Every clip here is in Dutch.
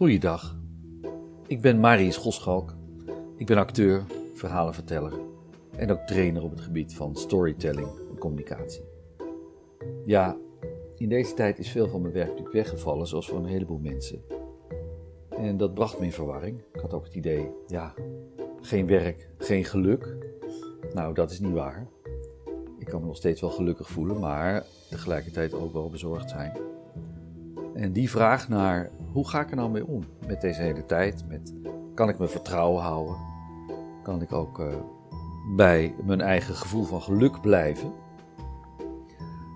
Goeiedag, ik ben Marius Goschalk. Ik ben acteur, verhalenverteller en ook trainer op het gebied van storytelling en communicatie. Ja, in deze tijd is veel van mijn werk natuurlijk weggevallen, zoals voor een heleboel mensen. En dat bracht me in verwarring. Ik had ook het idee, ja, geen werk, geen geluk. Nou, dat is niet waar. Ik kan me nog steeds wel gelukkig voelen, maar tegelijkertijd ook wel bezorgd zijn. En die vraag naar hoe ga ik er nou mee om met deze hele tijd? Met, kan ik mijn vertrouwen houden? Kan ik ook uh, bij mijn eigen gevoel van geluk blijven?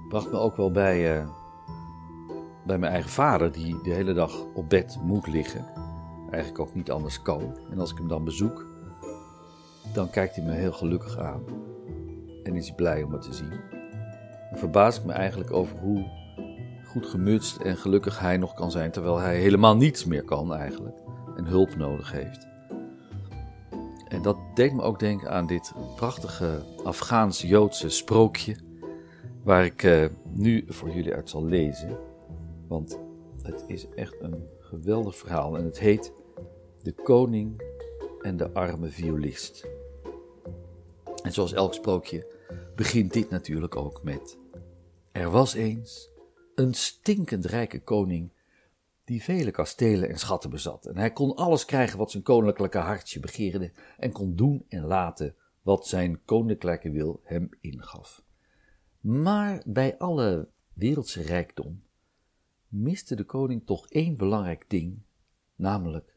Bracht me ook wel bij, uh, bij mijn eigen vader, die de hele dag op bed moet liggen. Eigenlijk ook niet anders kan. En als ik hem dan bezoek, dan kijkt hij me heel gelukkig aan. En is hij blij om me te zien. En verbaas ik me eigenlijk over hoe goed gemutst en gelukkig hij nog kan zijn, terwijl hij helemaal niets meer kan eigenlijk en hulp nodig heeft. En dat deed me ook denken aan dit prachtige Afghaans-Joodse sprookje, waar ik uh, nu voor jullie uit zal lezen. Want het is echt een geweldig verhaal en het heet De Koning en de Arme Violist. En zoals elk sprookje begint dit natuurlijk ook met: Er was eens een stinkend rijke koning die vele kastelen en schatten bezat. En hij kon alles krijgen wat zijn koninklijke hartje begeerde en kon doen en laten wat zijn koninklijke wil hem ingaf. Maar bij alle wereldse rijkdom miste de koning toch één belangrijk ding, namelijk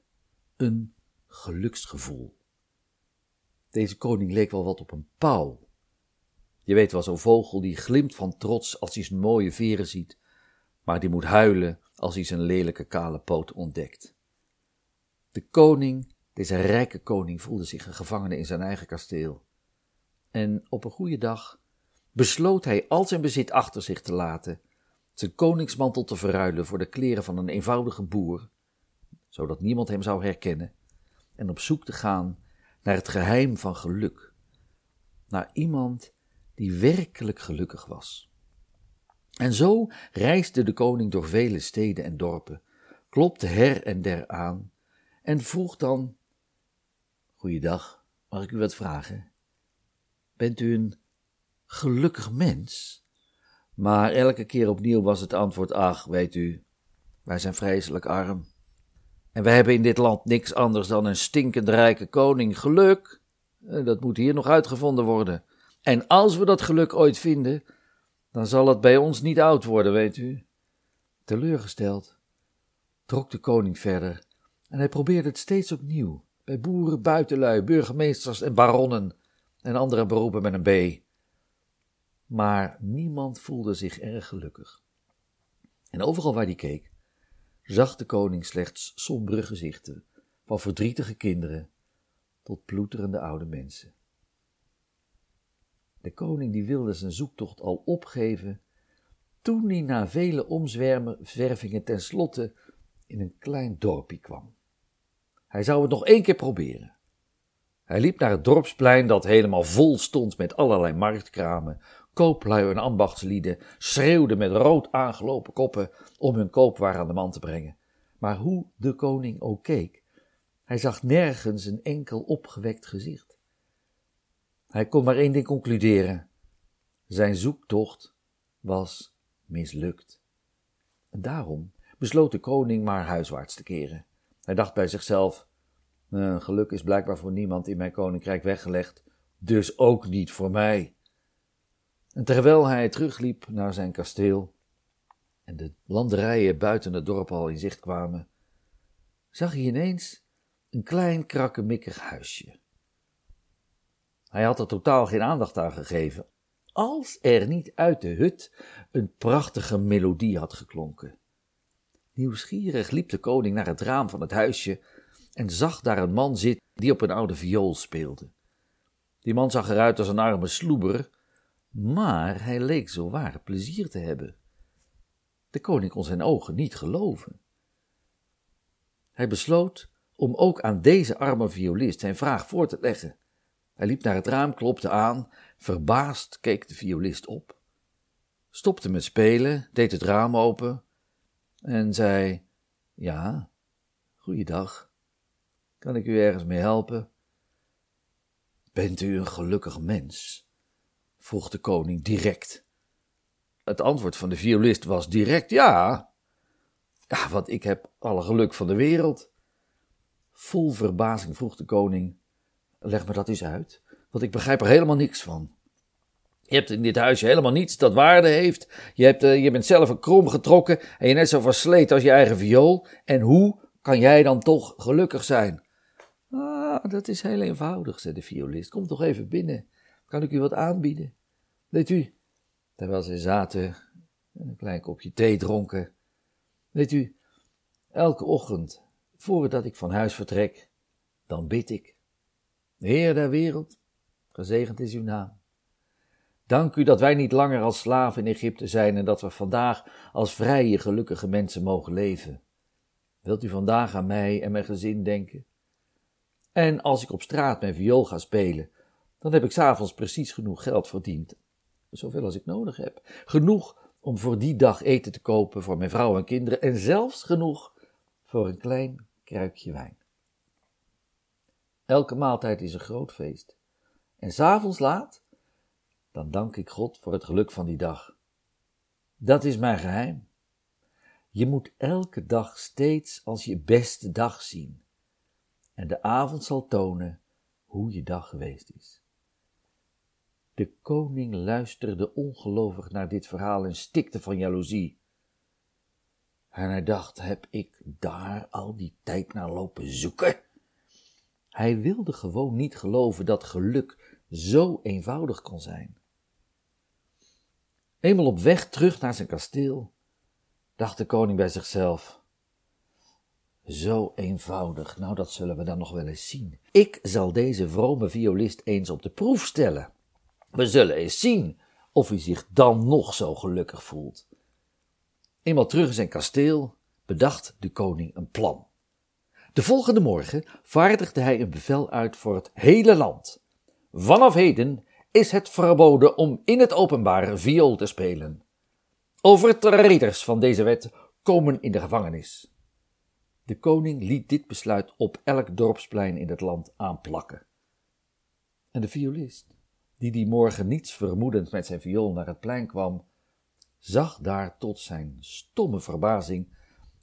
een geluksgevoel. Deze koning leek wel wat op een pauw. Je weet wel, zo'n vogel die glimt van trots als hij zijn mooie veren ziet, maar die moet huilen als hij zijn lelijke kale poot ontdekt. De koning, deze rijke koning, voelde zich een gevangene in zijn eigen kasteel. En op een goede dag besloot hij al zijn bezit achter zich te laten, zijn koningsmantel te verruilen voor de kleren van een eenvoudige boer, zodat niemand hem zou herkennen, en op zoek te gaan naar het geheim van geluk, naar iemand die werkelijk gelukkig was. En zo reisde de koning door vele steden en dorpen, klopte her en der aan en vroeg dan: Goeiedag, mag ik u wat vragen? Bent u een gelukkig mens? Maar elke keer opnieuw was het antwoord: Ach, weet u, wij zijn vreselijk arm. En wij hebben in dit land niks anders dan een stinkend rijke koning. Geluk, eh, dat moet hier nog uitgevonden worden. En als we dat geluk ooit vinden, dan zal het bij ons niet oud worden, weet u. Teleurgesteld trok de koning verder en hij probeerde het steeds opnieuw, bij boeren, buitenlui, burgemeesters en baronnen en andere beroepen met een B. Maar niemand voelde zich erg gelukkig. En overal waar hij keek, zag de koning slechts sombere gezichten, van verdrietige kinderen tot ploeterende oude mensen. De koning die wilde zijn zoektocht al opgeven, toen hij na vele omzwervingen tenslotte in een klein dorpje kwam. Hij zou het nog één keer proberen. Hij liep naar het dorpsplein dat helemaal vol stond met allerlei marktkramen. Kooplui en ambachtslieden schreeuwden met rood aangelopen koppen om hun koopwaar aan de man te brengen. Maar hoe de koning ook keek, hij zag nergens een enkel opgewekt gezicht. Hij kon maar één ding concluderen: zijn zoektocht was mislukt. En daarom besloot de koning maar huiswaarts te keren. Hij dacht bij zichzelf: "Een geluk is blijkbaar voor niemand in mijn koninkrijk weggelegd, dus ook niet voor mij. En terwijl hij terugliep naar zijn kasteel en de landerijen buiten het dorp al in zicht kwamen, zag hij ineens een klein krakkemikkig huisje. Hij had er totaal geen aandacht aan gegeven, als er niet uit de hut een prachtige melodie had geklonken. Nieuwsgierig liep de koning naar het raam van het huisje en zag daar een man zitten die op een oude viool speelde. Die man zag eruit als een arme sloeber, maar hij leek zo waar plezier te hebben. De koning kon zijn ogen niet geloven. Hij besloot om ook aan deze arme violist zijn vraag voor te leggen. Hij liep naar het raam, klopte aan, verbaasd keek de violist op, stopte met spelen, deed het raam open en zei: Ja, goeiedag. Kan ik u ergens mee helpen? Bent u een gelukkig mens? vroeg de koning direct. Het antwoord van de violist was direct ja. Ja, want ik heb alle geluk van de wereld. Vol verbazing vroeg de koning: Leg me dat eens uit, want ik begrijp er helemaal niks van. Je hebt in dit huisje helemaal niets dat waarde heeft. Je, hebt, uh, je bent zelf een krom getrokken en je net zo versleten als je eigen viool. En hoe kan jij dan toch gelukkig zijn? Ah, dat is heel eenvoudig, zei de violist. Kom toch even binnen. Kan ik u wat aanbieden? Weet u, terwijl zij zaten en een klein kopje thee dronken. Weet u, elke ochtend, voordat ik van huis vertrek, dan bid ik. Heer der wereld, gezegend is uw naam. Dank u dat wij niet langer als slaven in Egypte zijn en dat we vandaag als vrije, gelukkige mensen mogen leven. Wilt u vandaag aan mij en mijn gezin denken? En als ik op straat mijn viool ga spelen, dan heb ik s'avonds precies genoeg geld verdiend. Zoveel als ik nodig heb. Genoeg om voor die dag eten te kopen voor mijn vrouw en kinderen en zelfs genoeg voor een klein kruikje wijn. Elke maaltijd is een groot feest. En s'avonds laat, dan dank ik God voor het geluk van die dag. Dat is mijn geheim. Je moet elke dag steeds als je beste dag zien. En de avond zal tonen hoe je dag geweest is. De koning luisterde ongelovig naar dit verhaal en stikte van jaloezie. En hij dacht: heb ik daar al die tijd naar lopen zoeken? Hij wilde gewoon niet geloven dat geluk zo eenvoudig kon zijn. Eenmaal op weg terug naar zijn kasteel, dacht de koning bij zichzelf: Zo eenvoudig, nou dat zullen we dan nog wel eens zien. Ik zal deze vrome violist eens op de proef stellen. We zullen eens zien of hij zich dan nog zo gelukkig voelt. Eenmaal terug in zijn kasteel bedacht de koning een plan. De volgende morgen vaardigde hij een bevel uit voor het hele land. Vanaf heden is het verboden om in het openbaar viool te spelen. Overtreders van deze wet komen in de gevangenis. De koning liet dit besluit op elk dorpsplein in het land aanplakken. En de violist, die die morgen niets vermoedend met zijn viool naar het plein kwam, zag daar tot zijn stomme verbazing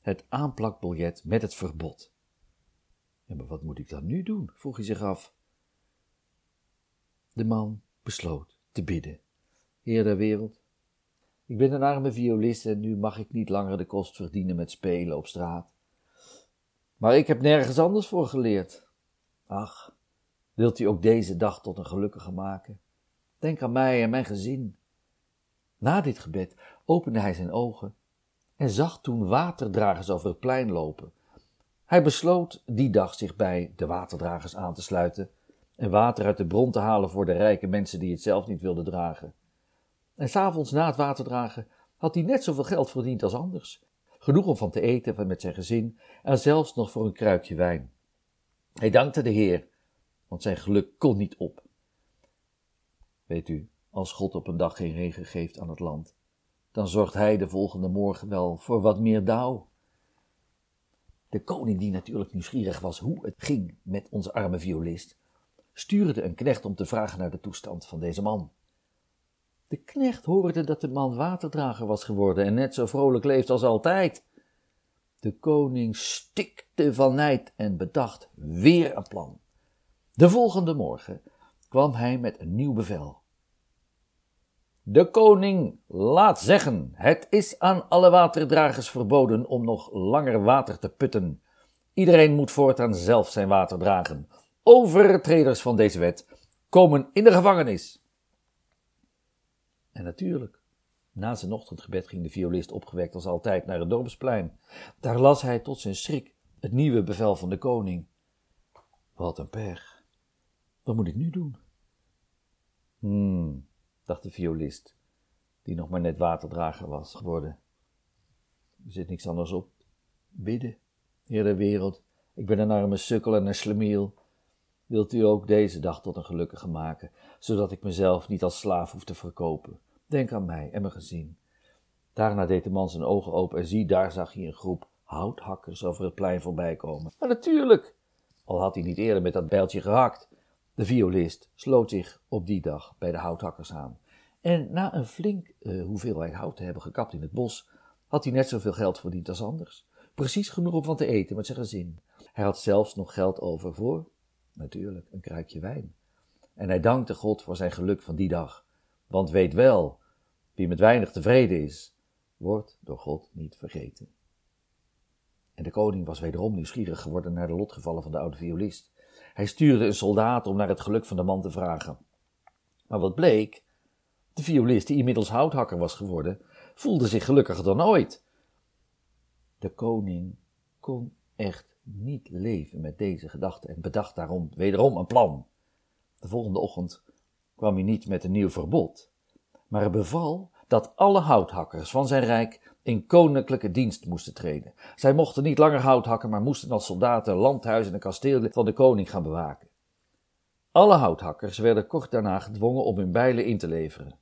het aanplakbiljet met het verbod. Ja, maar wat moet ik dan nu doen? vroeg hij zich af. De man besloot te bidden. Heer der wereld, ik ben een arme violist en nu mag ik niet langer de kost verdienen met spelen op straat. Maar ik heb nergens anders voor geleerd. Ach, wilt u ook deze dag tot een gelukkige maken? Denk aan mij en mijn gezin. Na dit gebed opende hij zijn ogen en zag toen waterdragers over het plein lopen. Hij besloot die dag zich bij de waterdragers aan te sluiten en water uit de bron te halen voor de rijke mensen die het zelf niet wilden dragen. En s'avonds na het waterdragen had hij net zoveel geld verdiend als anders. Genoeg om van te eten met zijn gezin en zelfs nog voor een kruikje wijn. Hij dankte de Heer, want zijn geluk kon niet op. Weet u, als God op een dag geen regen geeft aan het land, dan zorgt hij de volgende morgen wel voor wat meer dauw. De koning, die natuurlijk nieuwsgierig was hoe het ging met onze arme violist, stuurde een knecht om te vragen naar de toestand van deze man. De knecht hoorde dat de man waterdrager was geworden en net zo vrolijk leeft als altijd. De koning stikte van nijd en bedacht weer een plan. De volgende morgen kwam hij met een nieuw bevel. De koning laat zeggen: het is aan alle waterdragers verboden om nog langer water te putten. Iedereen moet voortaan zelf zijn water dragen. Overtreders van deze wet komen in de gevangenis. En natuurlijk, na zijn ochtendgebed ging de violist opgewekt als altijd naar het dorpsplein. Daar las hij tot zijn schrik het nieuwe bevel van de koning. Wat een pech. Wat moet ik nu doen? Hmm, dacht de violist, die nog maar net waterdrager was geworden. Er zit niks anders op. Bidden, Heer der wereld, ik ben een arme sukkel en een slemiel. Wilt u ook deze dag tot een gelukkige maken, zodat ik mezelf niet als slaaf hoef te verkopen? Denk aan mij en mijn gezin. Daarna deed de man zijn ogen open en zie, daar zag hij een groep houthakkers over het plein voorbij komen. Maar natuurlijk, al had hij niet eerder met dat bijltje gehakt. De violist sloot zich op die dag bij de houthakkers aan. En na een flink uh, hoeveelheid hout te hebben gekapt in het bos, had hij net zoveel geld verdiend als anders. Precies genoeg om van te eten met zijn gezin. Hij had zelfs nog geld over voor, natuurlijk, een kruikje wijn. En hij dankte God voor zijn geluk van die dag. Want weet wel, wie met weinig tevreden is, wordt door God niet vergeten. En de koning was wederom nieuwsgierig geworden naar de lotgevallen van de oude violist. Hij stuurde een soldaat om naar het geluk van de man te vragen. Maar wat bleek? De violist, die inmiddels houthakker was geworden, voelde zich gelukkiger dan ooit. De koning kon echt niet leven met deze gedachte en bedacht daarom wederom een plan. De volgende ochtend kwam hij niet met een nieuw verbod, maar beval dat alle houthakkers van zijn rijk in koninklijke dienst moesten treden. Zij mochten niet langer hout hakken, maar moesten als soldaten landhuizen en kastelen van de koning gaan bewaken. Alle houthakkers werden kort daarna gedwongen om hun bijlen in te leveren.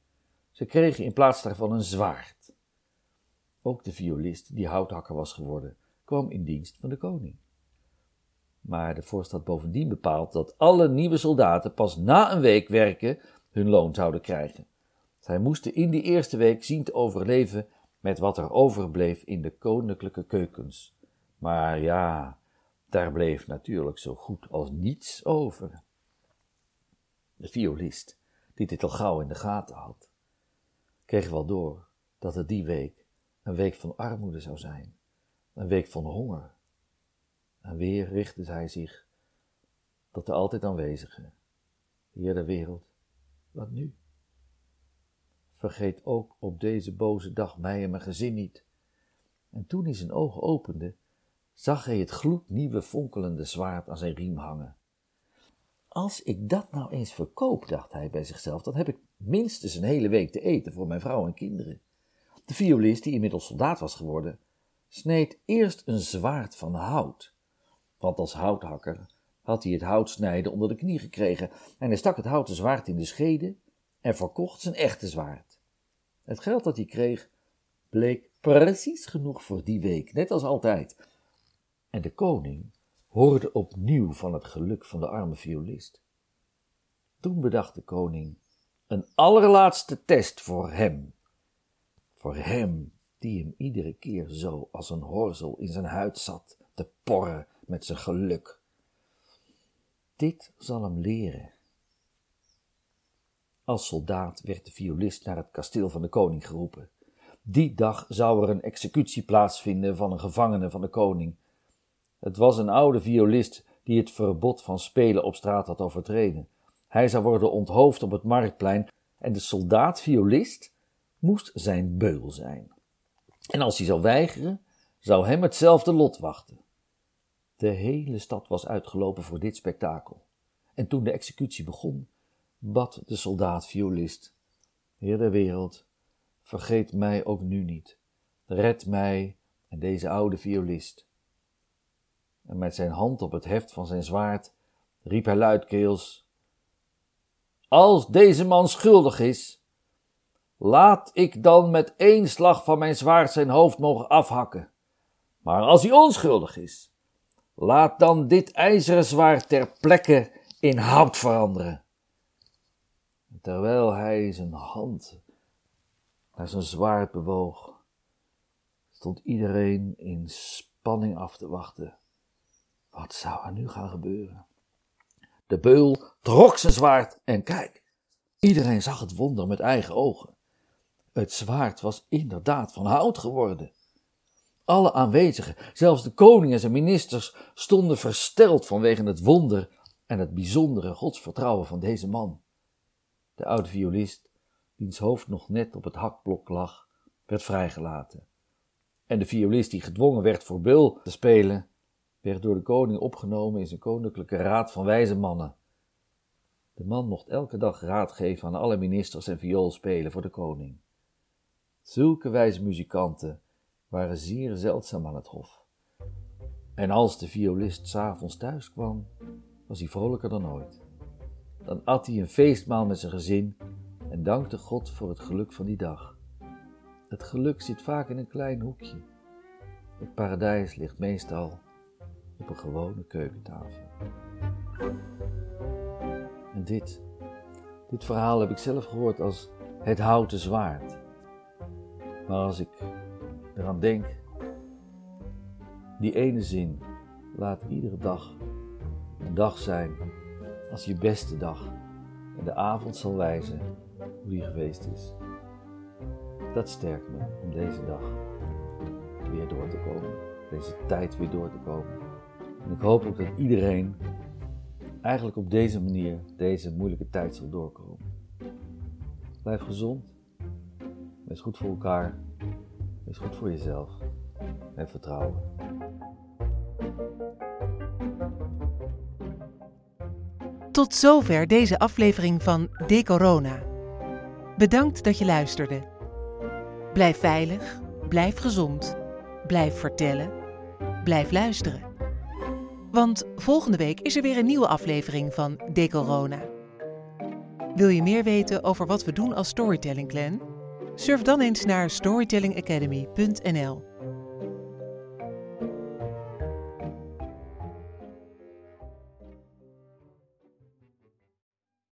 Ze kregen in plaats daarvan een zwaard. Ook de violist, die houthakker was geworden, kwam in dienst van de koning. Maar de vorst had bovendien bepaald dat alle nieuwe soldaten pas na een week werken hun loon zouden krijgen. Zij moesten in die eerste week zien te overleven met wat er overbleef in de koninklijke keukens. Maar ja, daar bleef natuurlijk zo goed als niets over. De violist, die dit al gauw in de gaten had, kreeg wel door dat het die week een week van armoede zou zijn, een week van honger. En weer richtte hij zich tot de altijd aanwezige, Heer der wereld, wat nu? Vergeet ook op deze boze dag mij en mijn gezin niet. En toen hij zijn ogen opende, zag hij het gloednieuwe fonkelende zwaard aan zijn riem hangen. Als ik dat nou eens verkoop, dacht hij bij zichzelf, dan heb ik minstens een hele week te eten voor mijn vrouw en kinderen. De violist, die inmiddels soldaat was geworden, sneed eerst een zwaard van hout. Want als houthakker had hij het hout snijden onder de knie gekregen en hij stak het houten zwaard in de schede en verkocht zijn echte zwaard. Het geld dat hij kreeg bleek precies genoeg voor die week, net als altijd. En de koning hoorde opnieuw van het geluk van de arme violist. Toen bedacht de koning een allerlaatste test voor hem. Voor hem die hem iedere keer zo als een horzel in zijn huid zat te porren met zijn geluk. Dit zal hem leren als soldaat werd de violist naar het kasteel van de koning geroepen. Die dag zou er een executie plaatsvinden van een gevangene van de koning. Het was een oude violist die het verbod van spelen op straat had overtreden. Hij zou worden onthoofd op het marktplein en de soldaat-violist moest zijn beul zijn. En als hij zou weigeren, zou hem hetzelfde lot wachten. De hele stad was uitgelopen voor dit spektakel. En toen de executie begon, bad de soldaat-violist. Heer der wereld, vergeet mij ook nu niet. Red mij en deze oude violist. En met zijn hand op het heft van zijn zwaard riep hij luidkeels: Als deze man schuldig is, laat ik dan met één slag van mijn zwaard zijn hoofd mogen afhakken. Maar als hij onschuldig is, laat dan dit ijzeren zwaard ter plekke in hout veranderen terwijl hij zijn hand naar zijn zwaard bewoog, stond iedereen in spanning af te wachten. Wat zou er nu gaan gebeuren? De beul trok zijn zwaard en kijk, iedereen zag het wonder met eigen ogen. Het zwaard was inderdaad van hout geworden. Alle aanwezigen, zelfs de koning en zijn ministers, stonden versteld vanwege het wonder en het bijzondere godsvertrouwen van deze man. De oude violist, wiens hoofd nog net op het hakblok lag, werd vrijgelaten. En de violist die gedwongen werd voor Beul te spelen, werd door de koning opgenomen in zijn koninklijke raad van wijze mannen. De man mocht elke dag raad geven aan alle ministers en viool spelen voor de koning. Zulke wijze muzikanten waren zeer zeldzaam aan het hof. En als de violist s'avonds thuis kwam, was hij vrolijker dan ooit. Dan at hij een feestmaal met zijn gezin en dankte God voor het geluk van die dag. Het geluk zit vaak in een klein hoekje. Het paradijs ligt meestal op een gewone keukentafel. En dit, dit verhaal heb ik zelf gehoord als het houten zwaard. Maar als ik eraan denk, die ene zin laat iedere dag een dag zijn als je beste dag en de avond zal wijzen hoe die geweest is. Dat sterkt me om deze dag weer door te komen, deze tijd weer door te komen. En ik hoop ook dat iedereen eigenlijk op deze manier deze moeilijke tijd zal doorkomen. Blijf gezond, wees goed voor elkaar, wees goed voor jezelf en vertrouwen. Tot zover deze aflevering van De Corona. Bedankt dat je luisterde. Blijf veilig, blijf gezond, blijf vertellen, blijf luisteren. Want volgende week is er weer een nieuwe aflevering van De Corona. Wil je meer weten over wat we doen als Storytelling Clan? Surf dan eens naar storytellingacademy.nl.